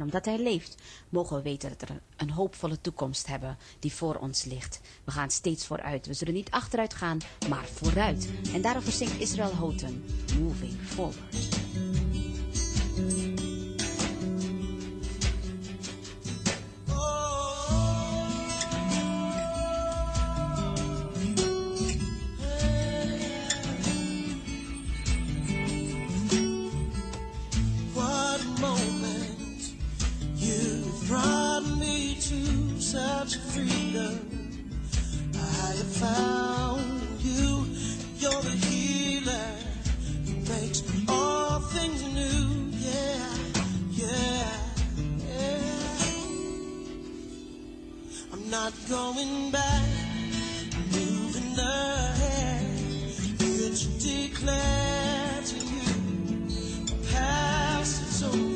En omdat hij leeft, mogen we weten dat er een hoopvolle toekomst hebben die voor ons ligt. We gaan steeds vooruit. We zullen niet achteruit gaan, maar vooruit. En daarover zingt Israel Houghton, Moving Forward. such freedom. I have found you. You're the healer who makes all things new. Yeah, yeah, yeah. I'm not going back. I'm moving ahead. It's declared to you. The past is over.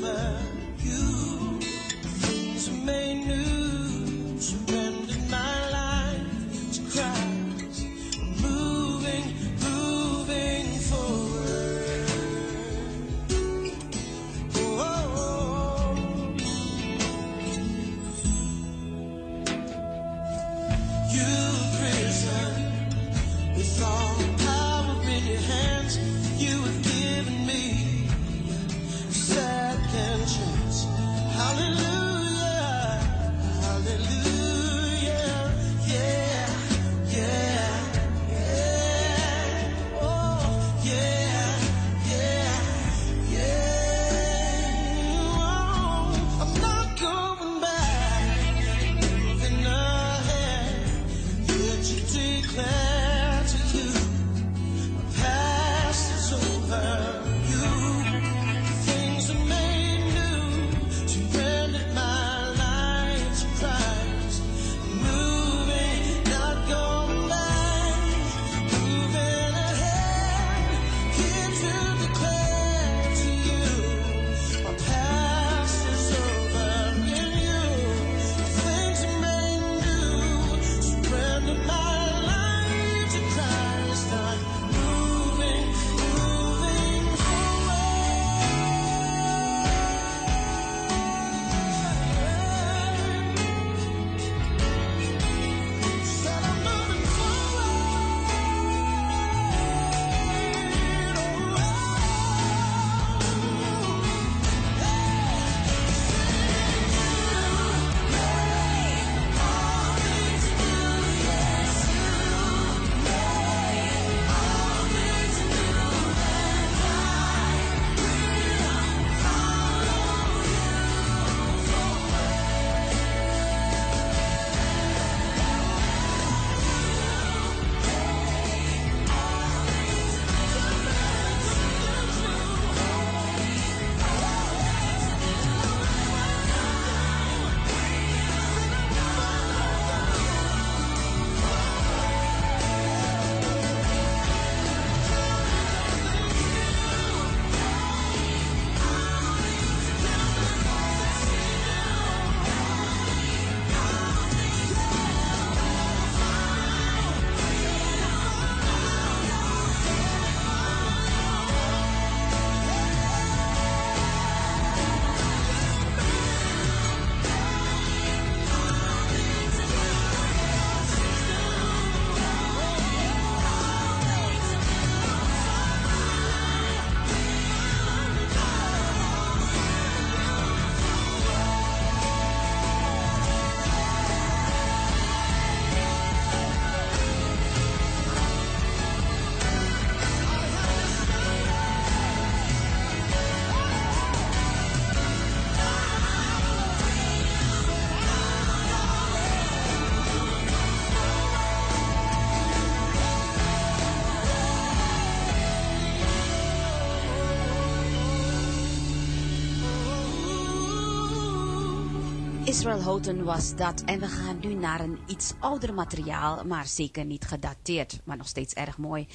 Israel Houghton was dat. En we gaan nu naar een iets ouder materiaal, maar zeker niet gedateerd, maar nog steeds erg mooi.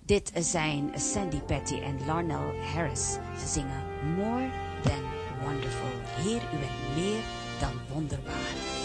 Dit zijn Sandy Patty en Larnell Harris. Ze zingen More Than Wonderful. Heer, u bent meer dan wonderbaar.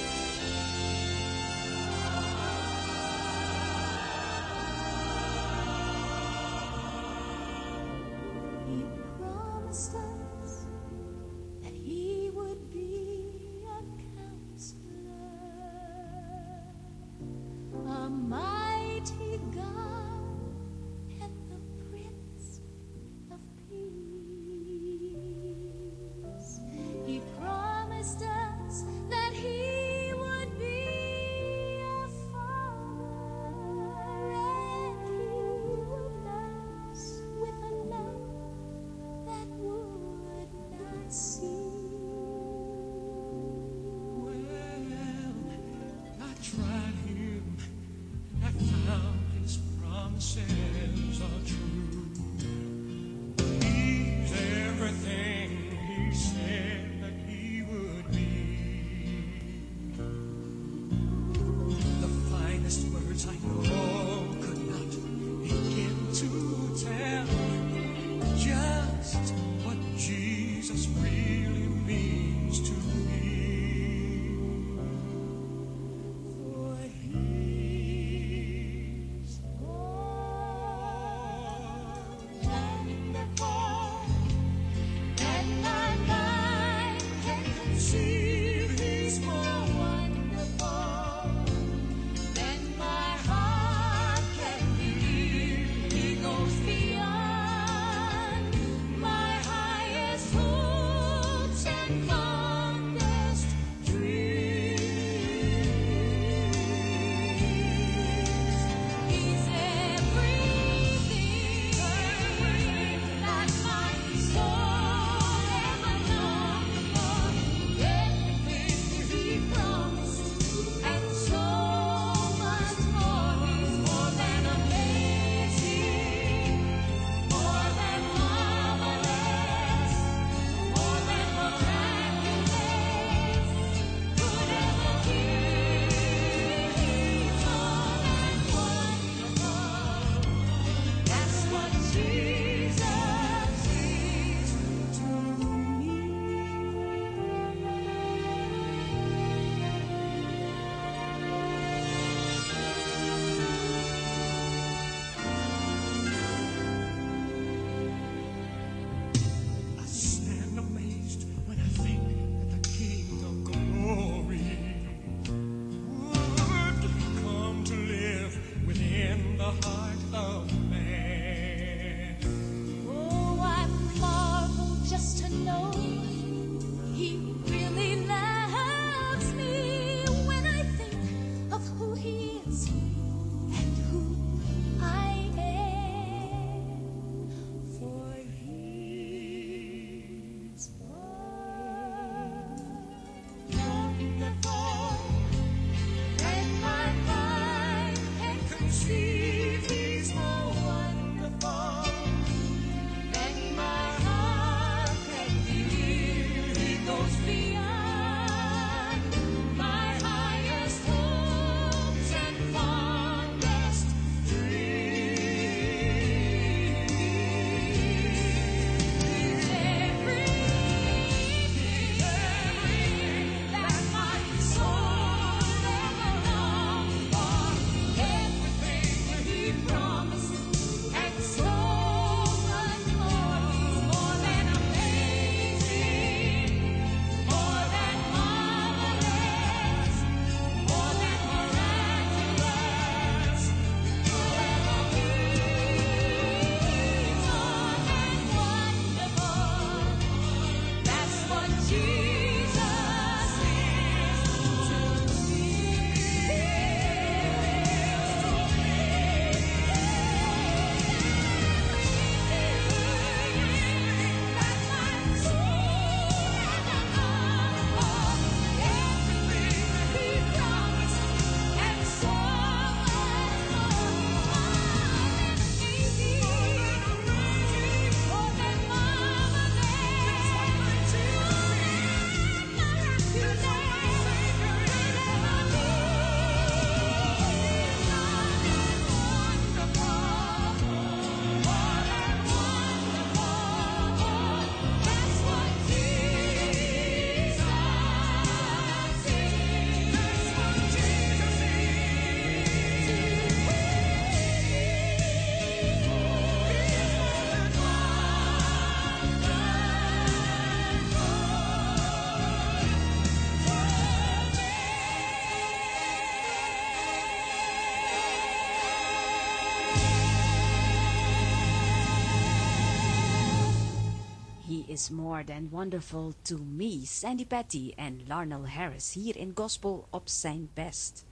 Is more than wonderful to me. Sandy Patty en Larnell Harris hier in Gospel op zijn best.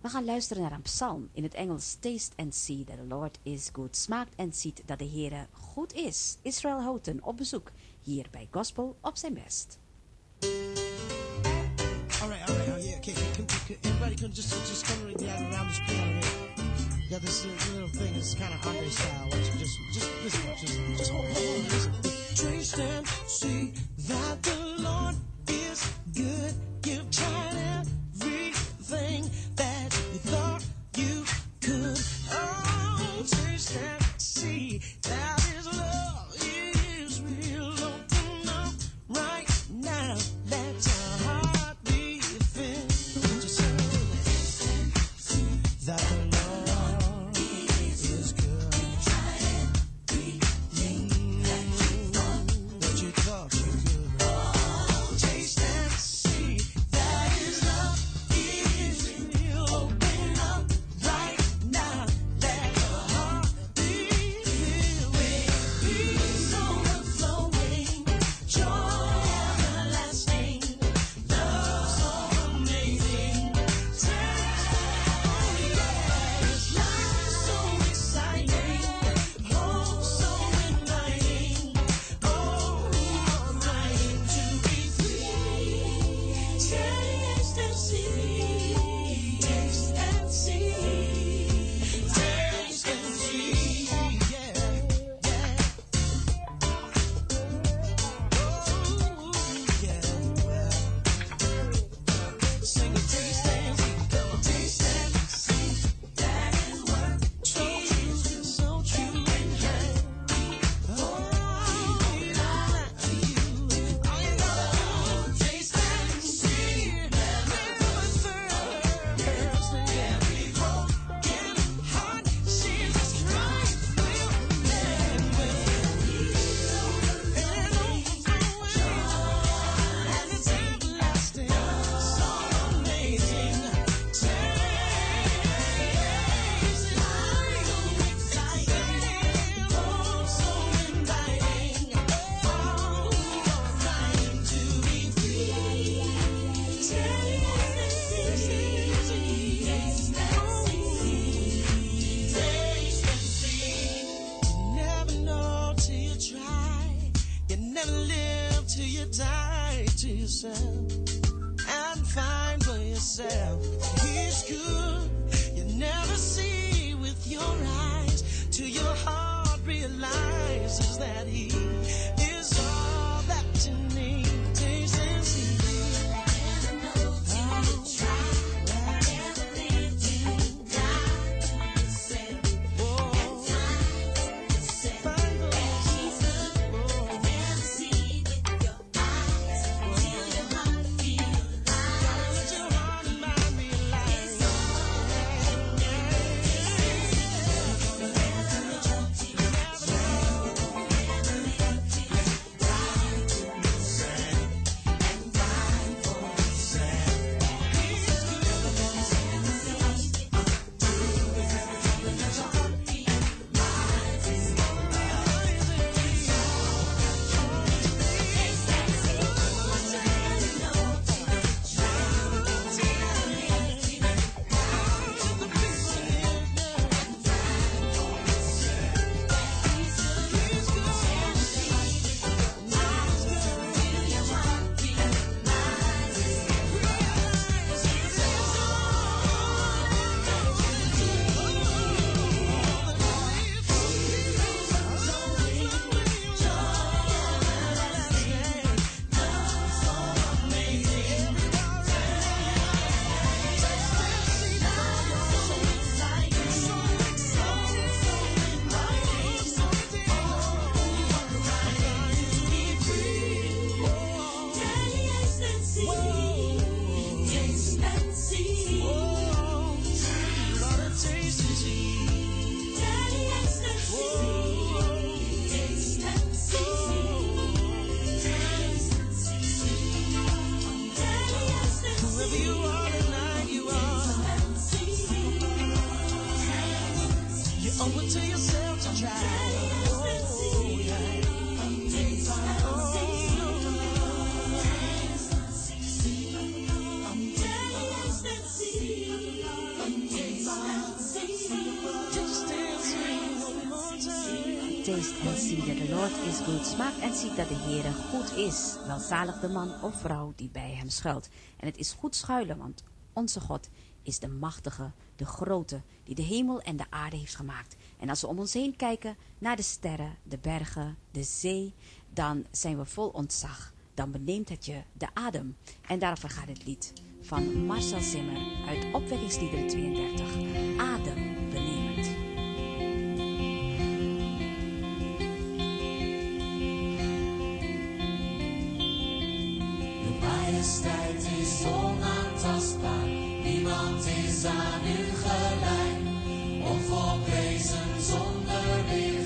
We gaan luisteren naar een psalm in het Engels. Taste and see that the Lord is good. Smaakt en ziet dat de Heere goed is. Israel Houghton op bezoek hier bij Gospel op zijn best. Alright, alright, oh yeah, okay, can, everybody can just, just come right around this here. Yeah, this little thing is kind of Andre style. Just, just listen, just, just hold, hold listen. Taste and see that the Lord is good. You've tried everything that you thought you could. Oh, taste and see that zie dat de Heere goed is. Welzalig de man of vrouw die bij hem schuilt. En het is goed schuilen, want onze God is de machtige, de grote, die de hemel en de aarde heeft gemaakt. En als we om ons heen kijken naar de sterren, de bergen, de zee, dan zijn we vol ontzag. Dan beneemt het je de adem. En daarover gaat het lied van Marcel Zimmer uit Opwekkingsliederen 32. Adem De majesteit is onaantastbaar, niemand is aan u gelijk. Onvolprezen zonder weerga,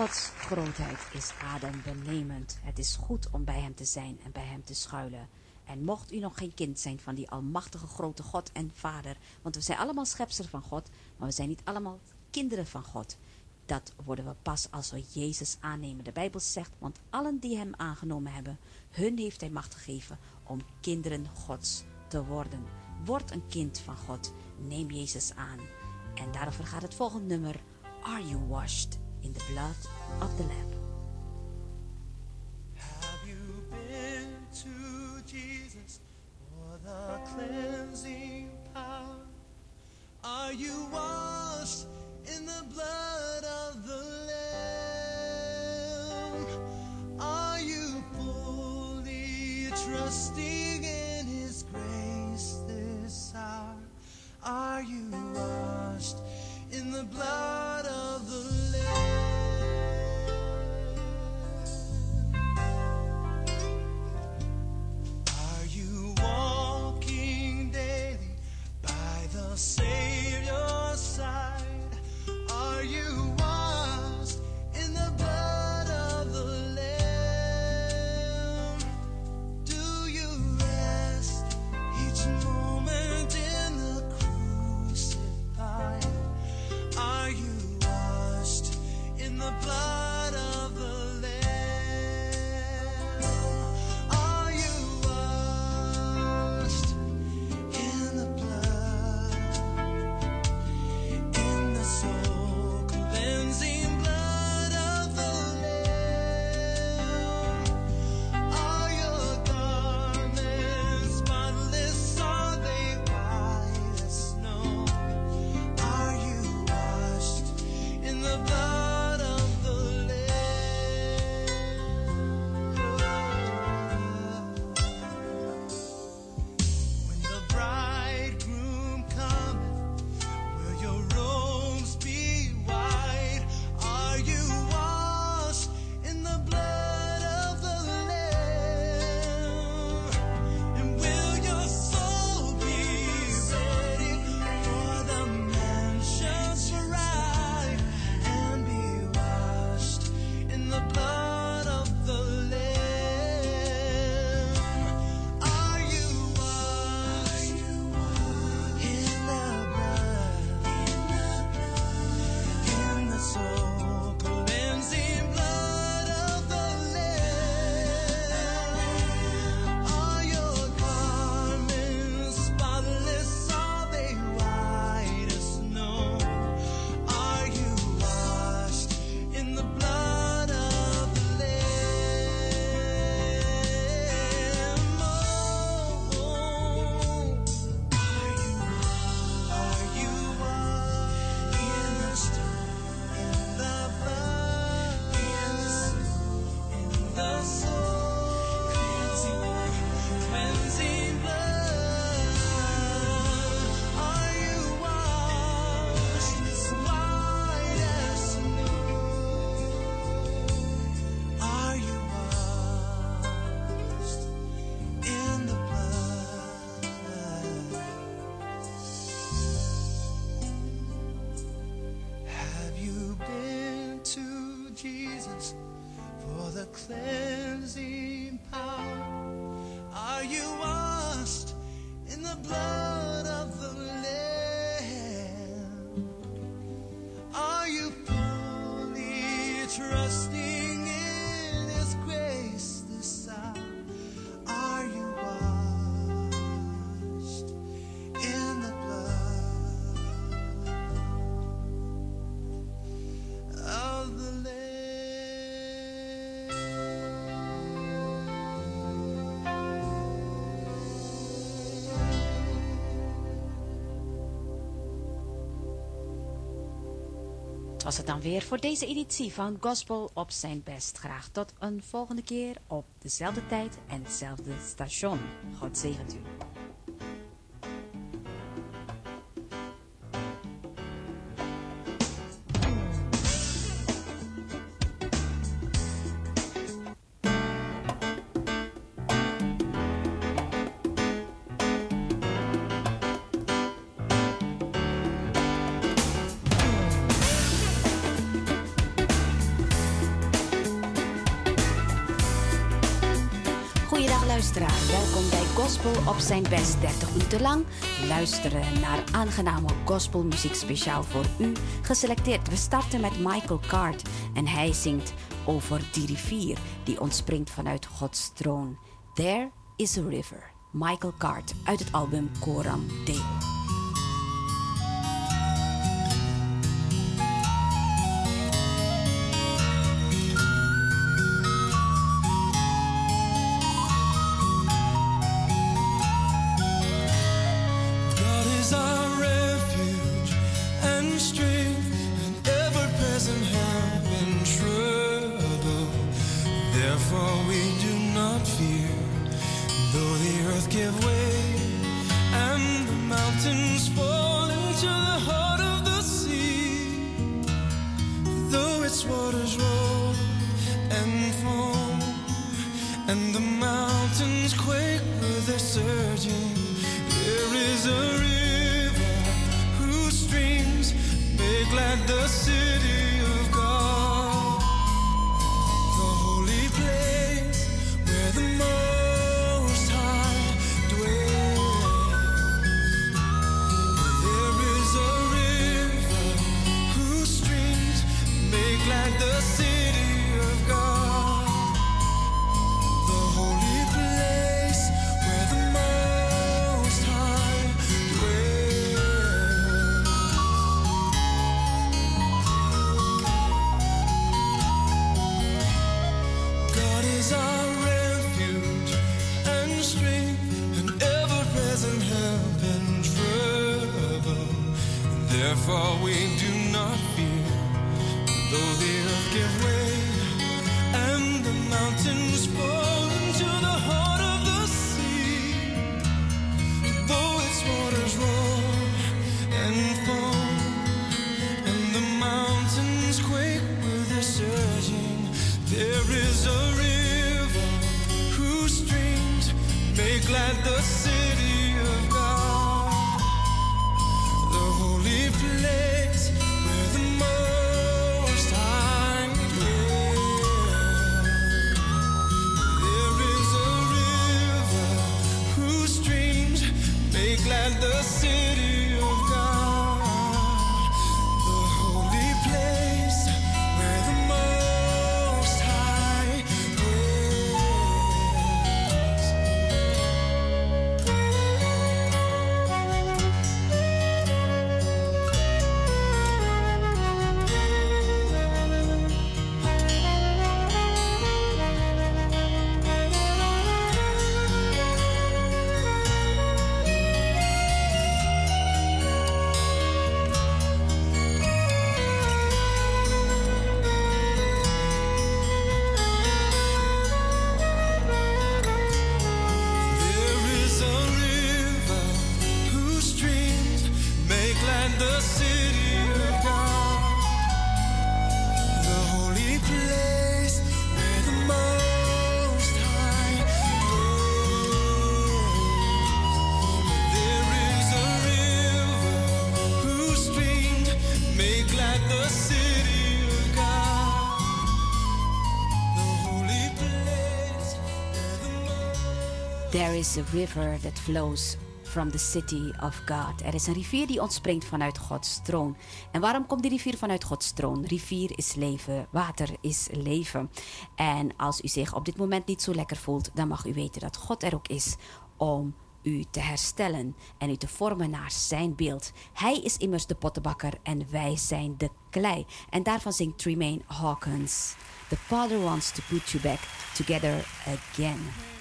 Gods grootheid is adembenemend. Het is goed om bij hem te zijn en bij hem te schuilen. En mocht u nog geen kind zijn van die almachtige grote God en Vader, want we zijn allemaal schepselen van God, maar we zijn niet allemaal kinderen van God. Dat worden we pas als we Jezus aannemen. De Bijbel zegt, want allen die hem aangenomen hebben, hun heeft hij macht gegeven om kinderen Gods te worden. Word een kind van God. Neem Jezus aan. En daarover gaat het volgende nummer. Are You Washed in the Blood of the Lamb? Have you been to Jesus for the cleansing power? Are you washed in the blood of the Lamb? Are you fully trusting in His grace this hour? Are you washed in the blood was het dan weer voor deze editie van Gospel op zijn best. Graag tot een volgende keer op dezelfde tijd en hetzelfde station. God zegent u. best 30 minuten lang. Luisteren naar aangename gospelmuziek speciaal voor u. Geselecteerd, we starten met Michael Card en hij zingt over die rivier die ontspringt vanuit Gods troon. There is a river. Michael Card uit het album Coram Deo. There is a river whose streams may glad the sea. is a river that flows from the city of God. Er is een rivier die ontspringt vanuit Gods troon. En waarom komt die rivier vanuit Gods troon? Rivier is leven, water is leven. En als u zich op dit moment niet zo lekker voelt, dan mag u weten dat God er ook is om u te herstellen en u te vormen naar zijn beeld. Hij is immers de pottenbakker en wij zijn de klei. En daarvan zingt Tremaine Hawkins. The Father wants to put you back together again.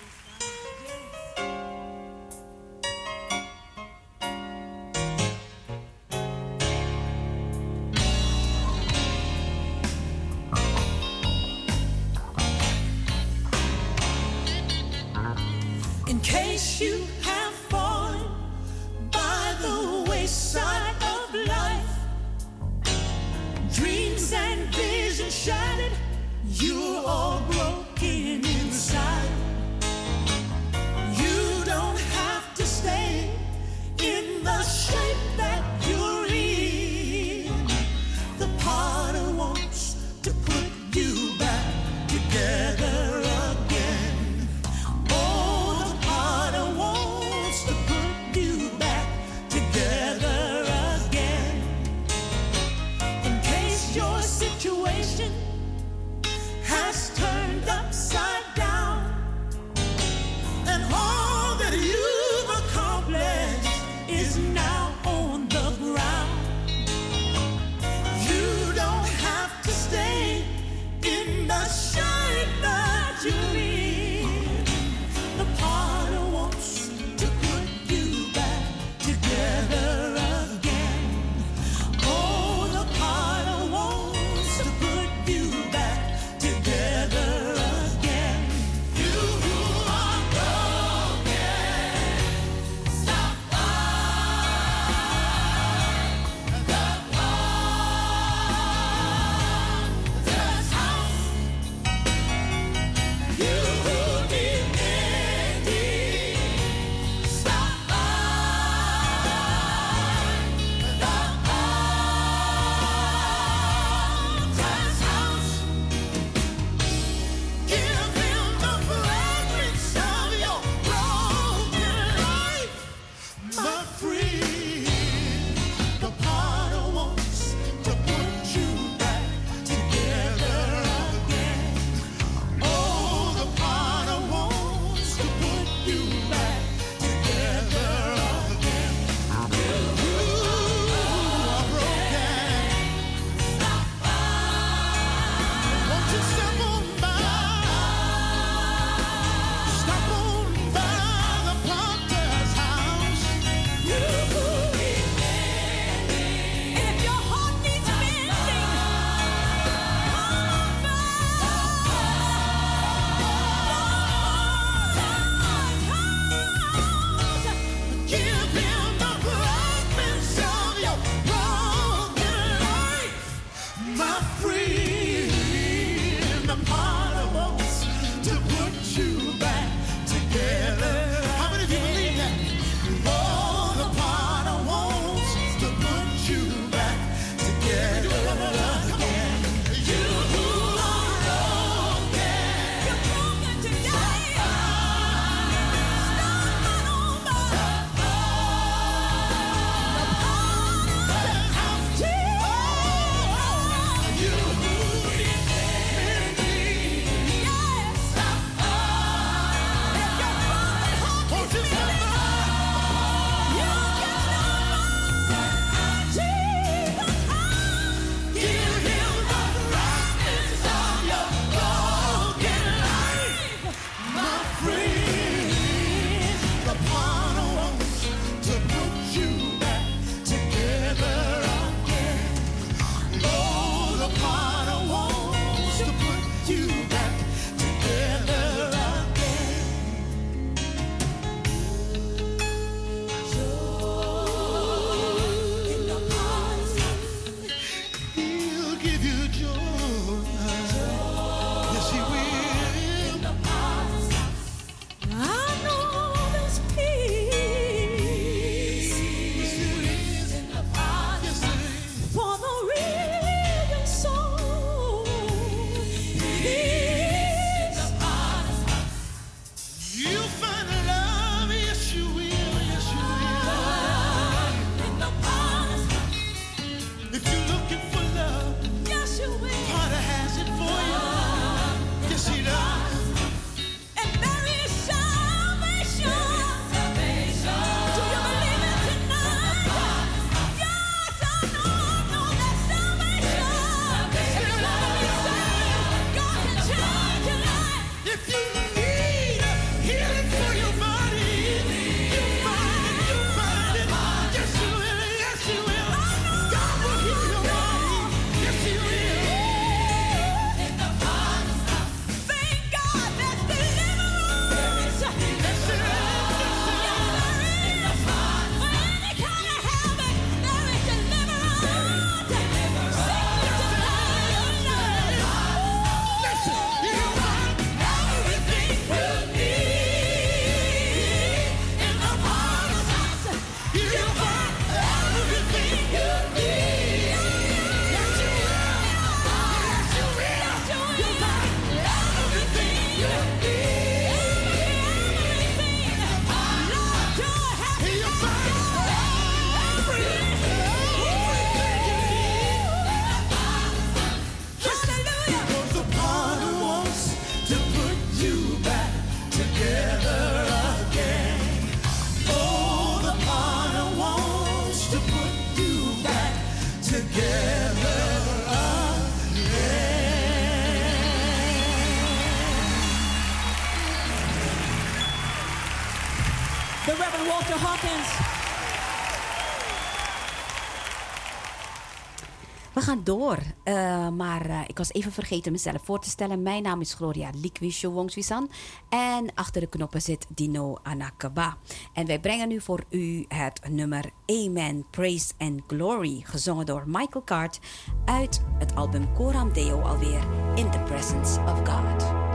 gaan door. Eh, maar eh, ik was even vergeten mezelf voor te stellen. Mijn naam is Gloria Likwisho Wongswisan. En achter de knoppen zit Dino Anakaba. En wij brengen nu voor u het nummer Amen, Praise and Glory. Gezongen door Michael Cart uit het album Coram Deo alweer. In the Presence of God.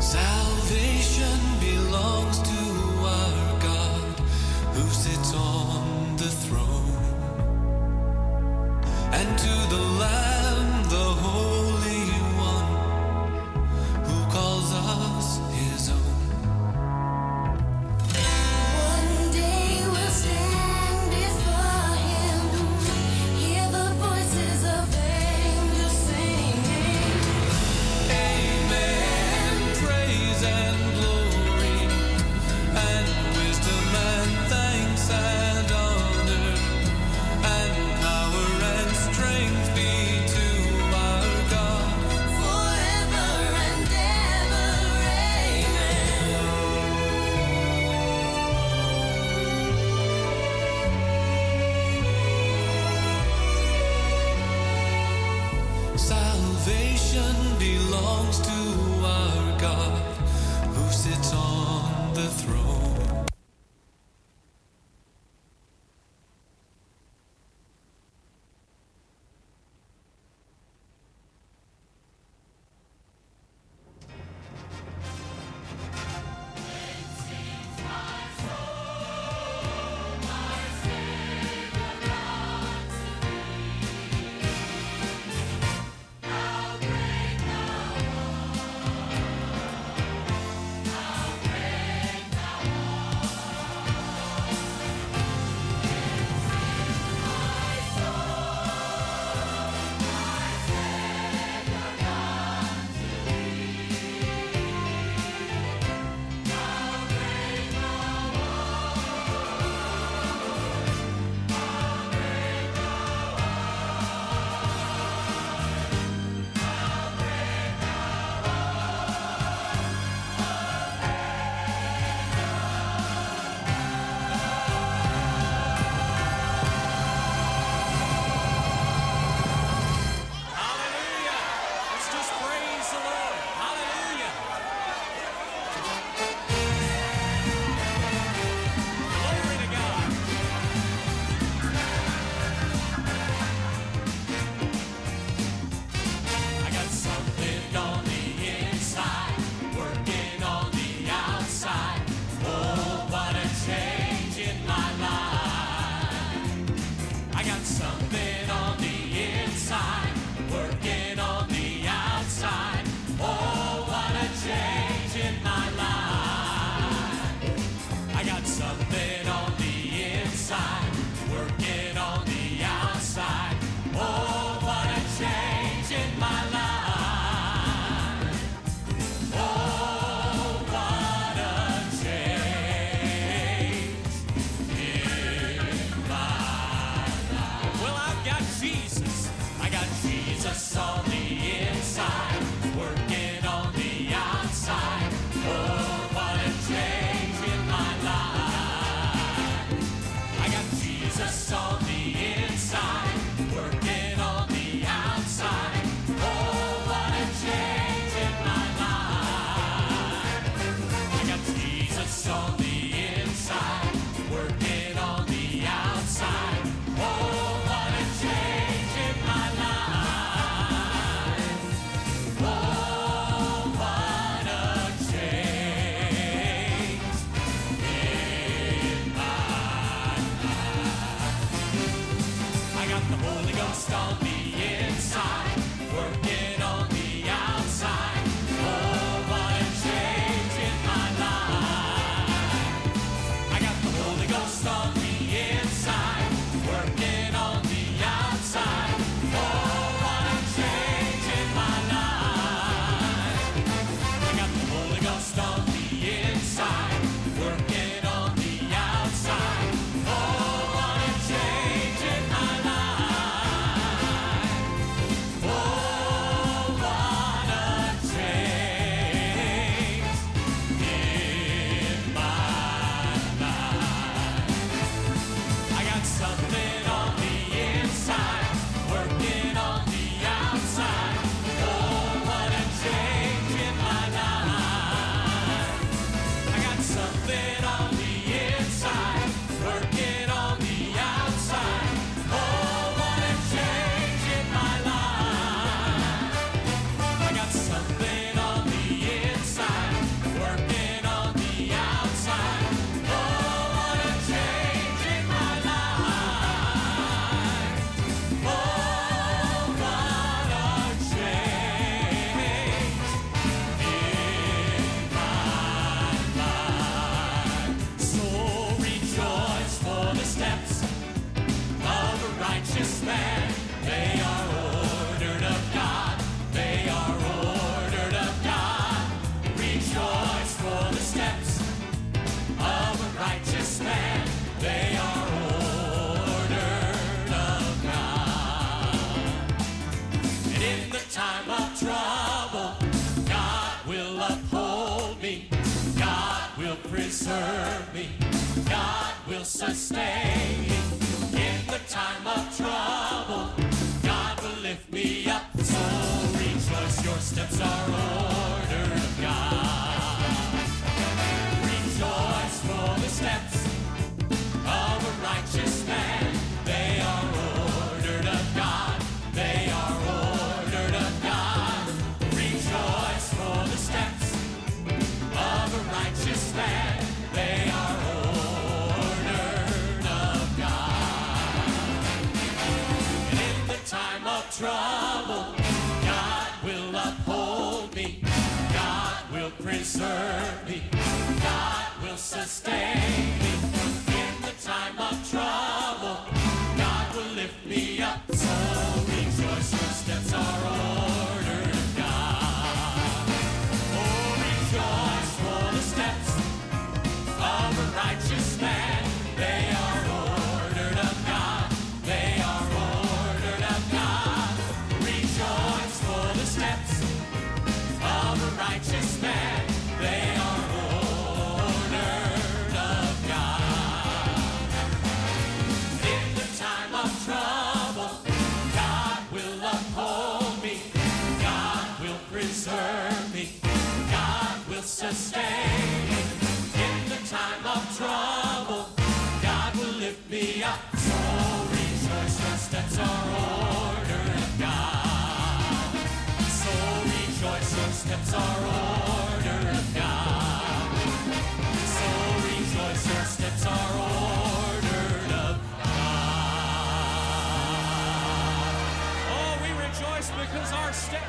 Side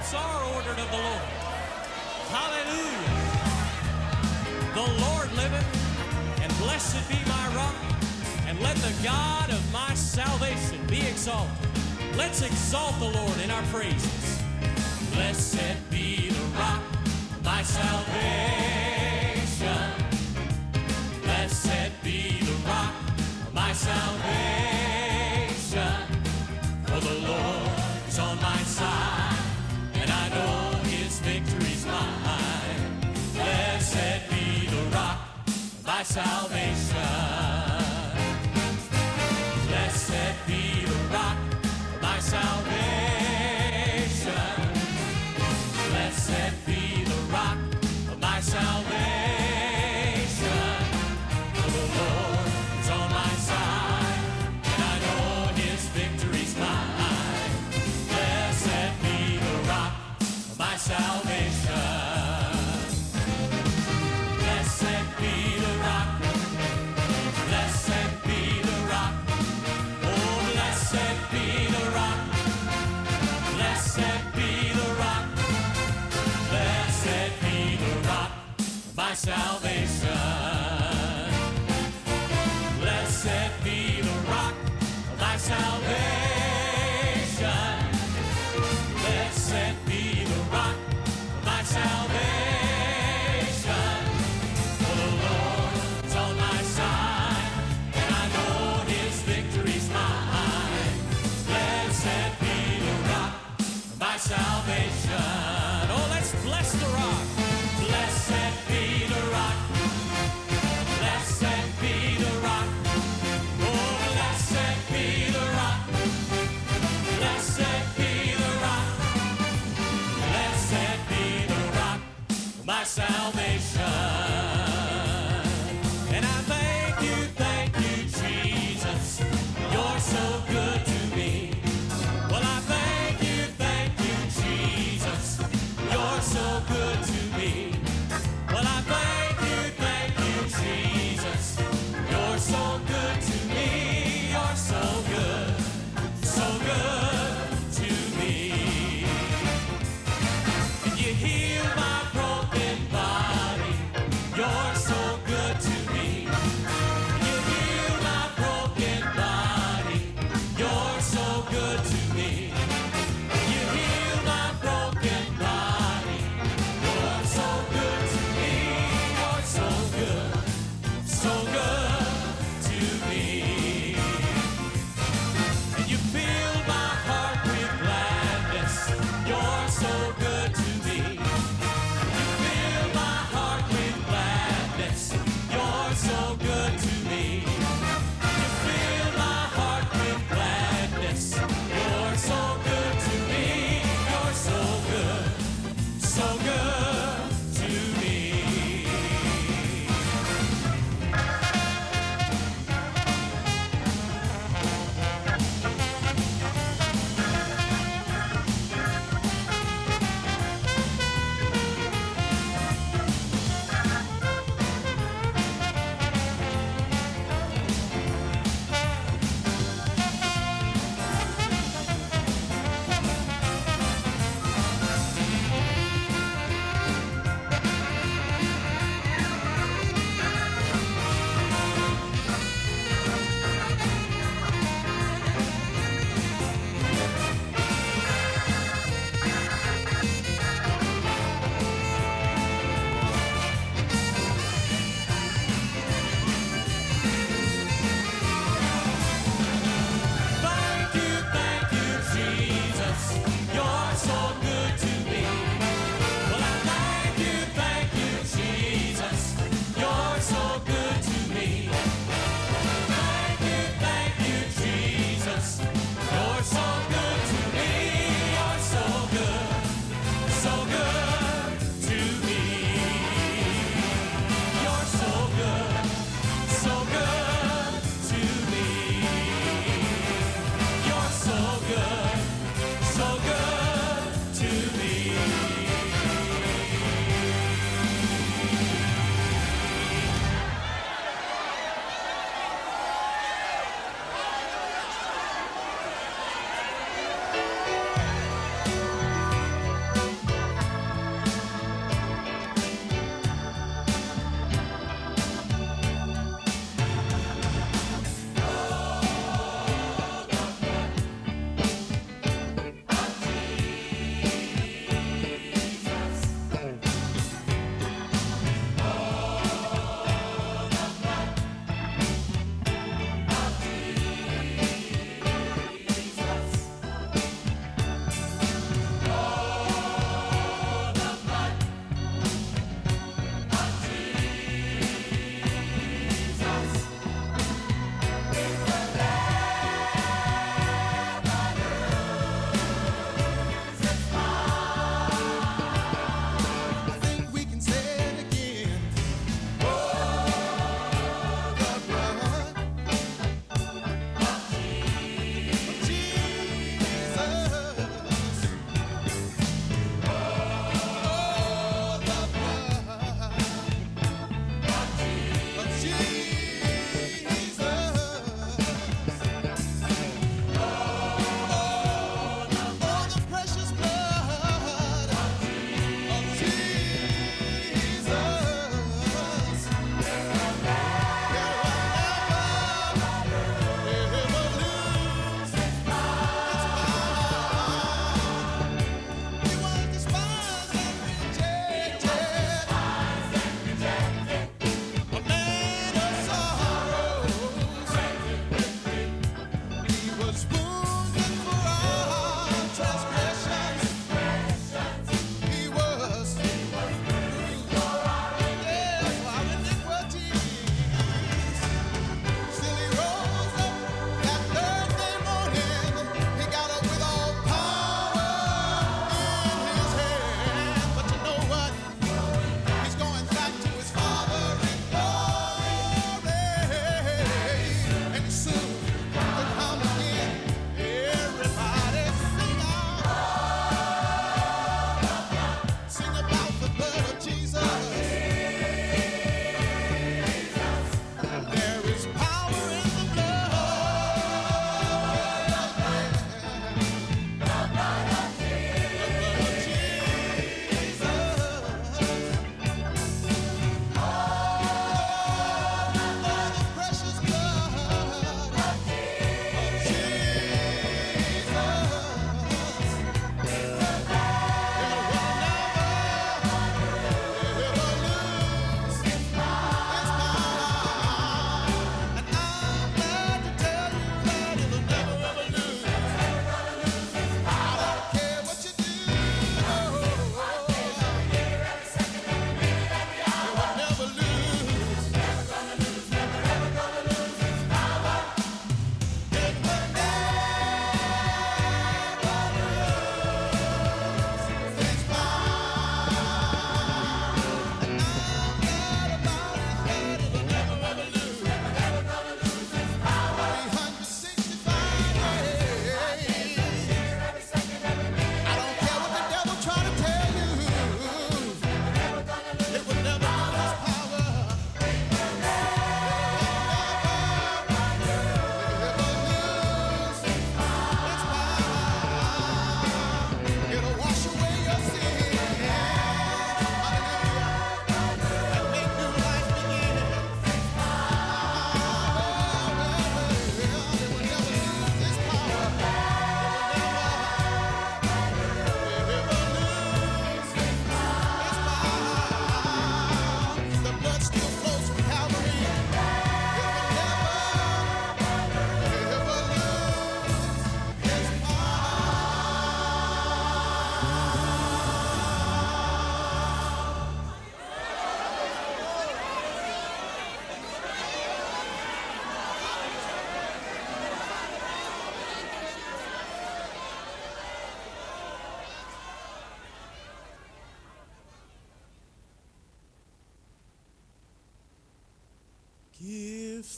steps are ordered of the Lord. Hallelujah. The Lord liveth, and blessed be my rock, and let the God of my salvation be exalted. Let's exalt the Lord in our praises. Blessed be the rock, my salvation. Blessed be the rock, my salvation. salvation. salvation.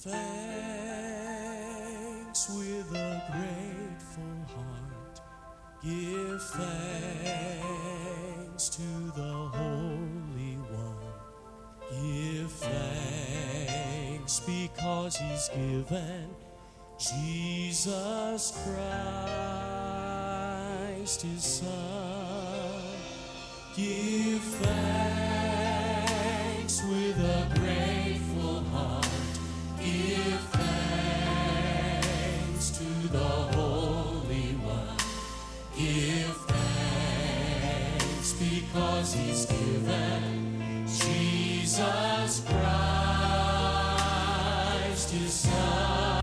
Thanks with a grateful heart. Give thanks to the Holy One. Give thanks because He's given Jesus Christ His Son. Give thanks with a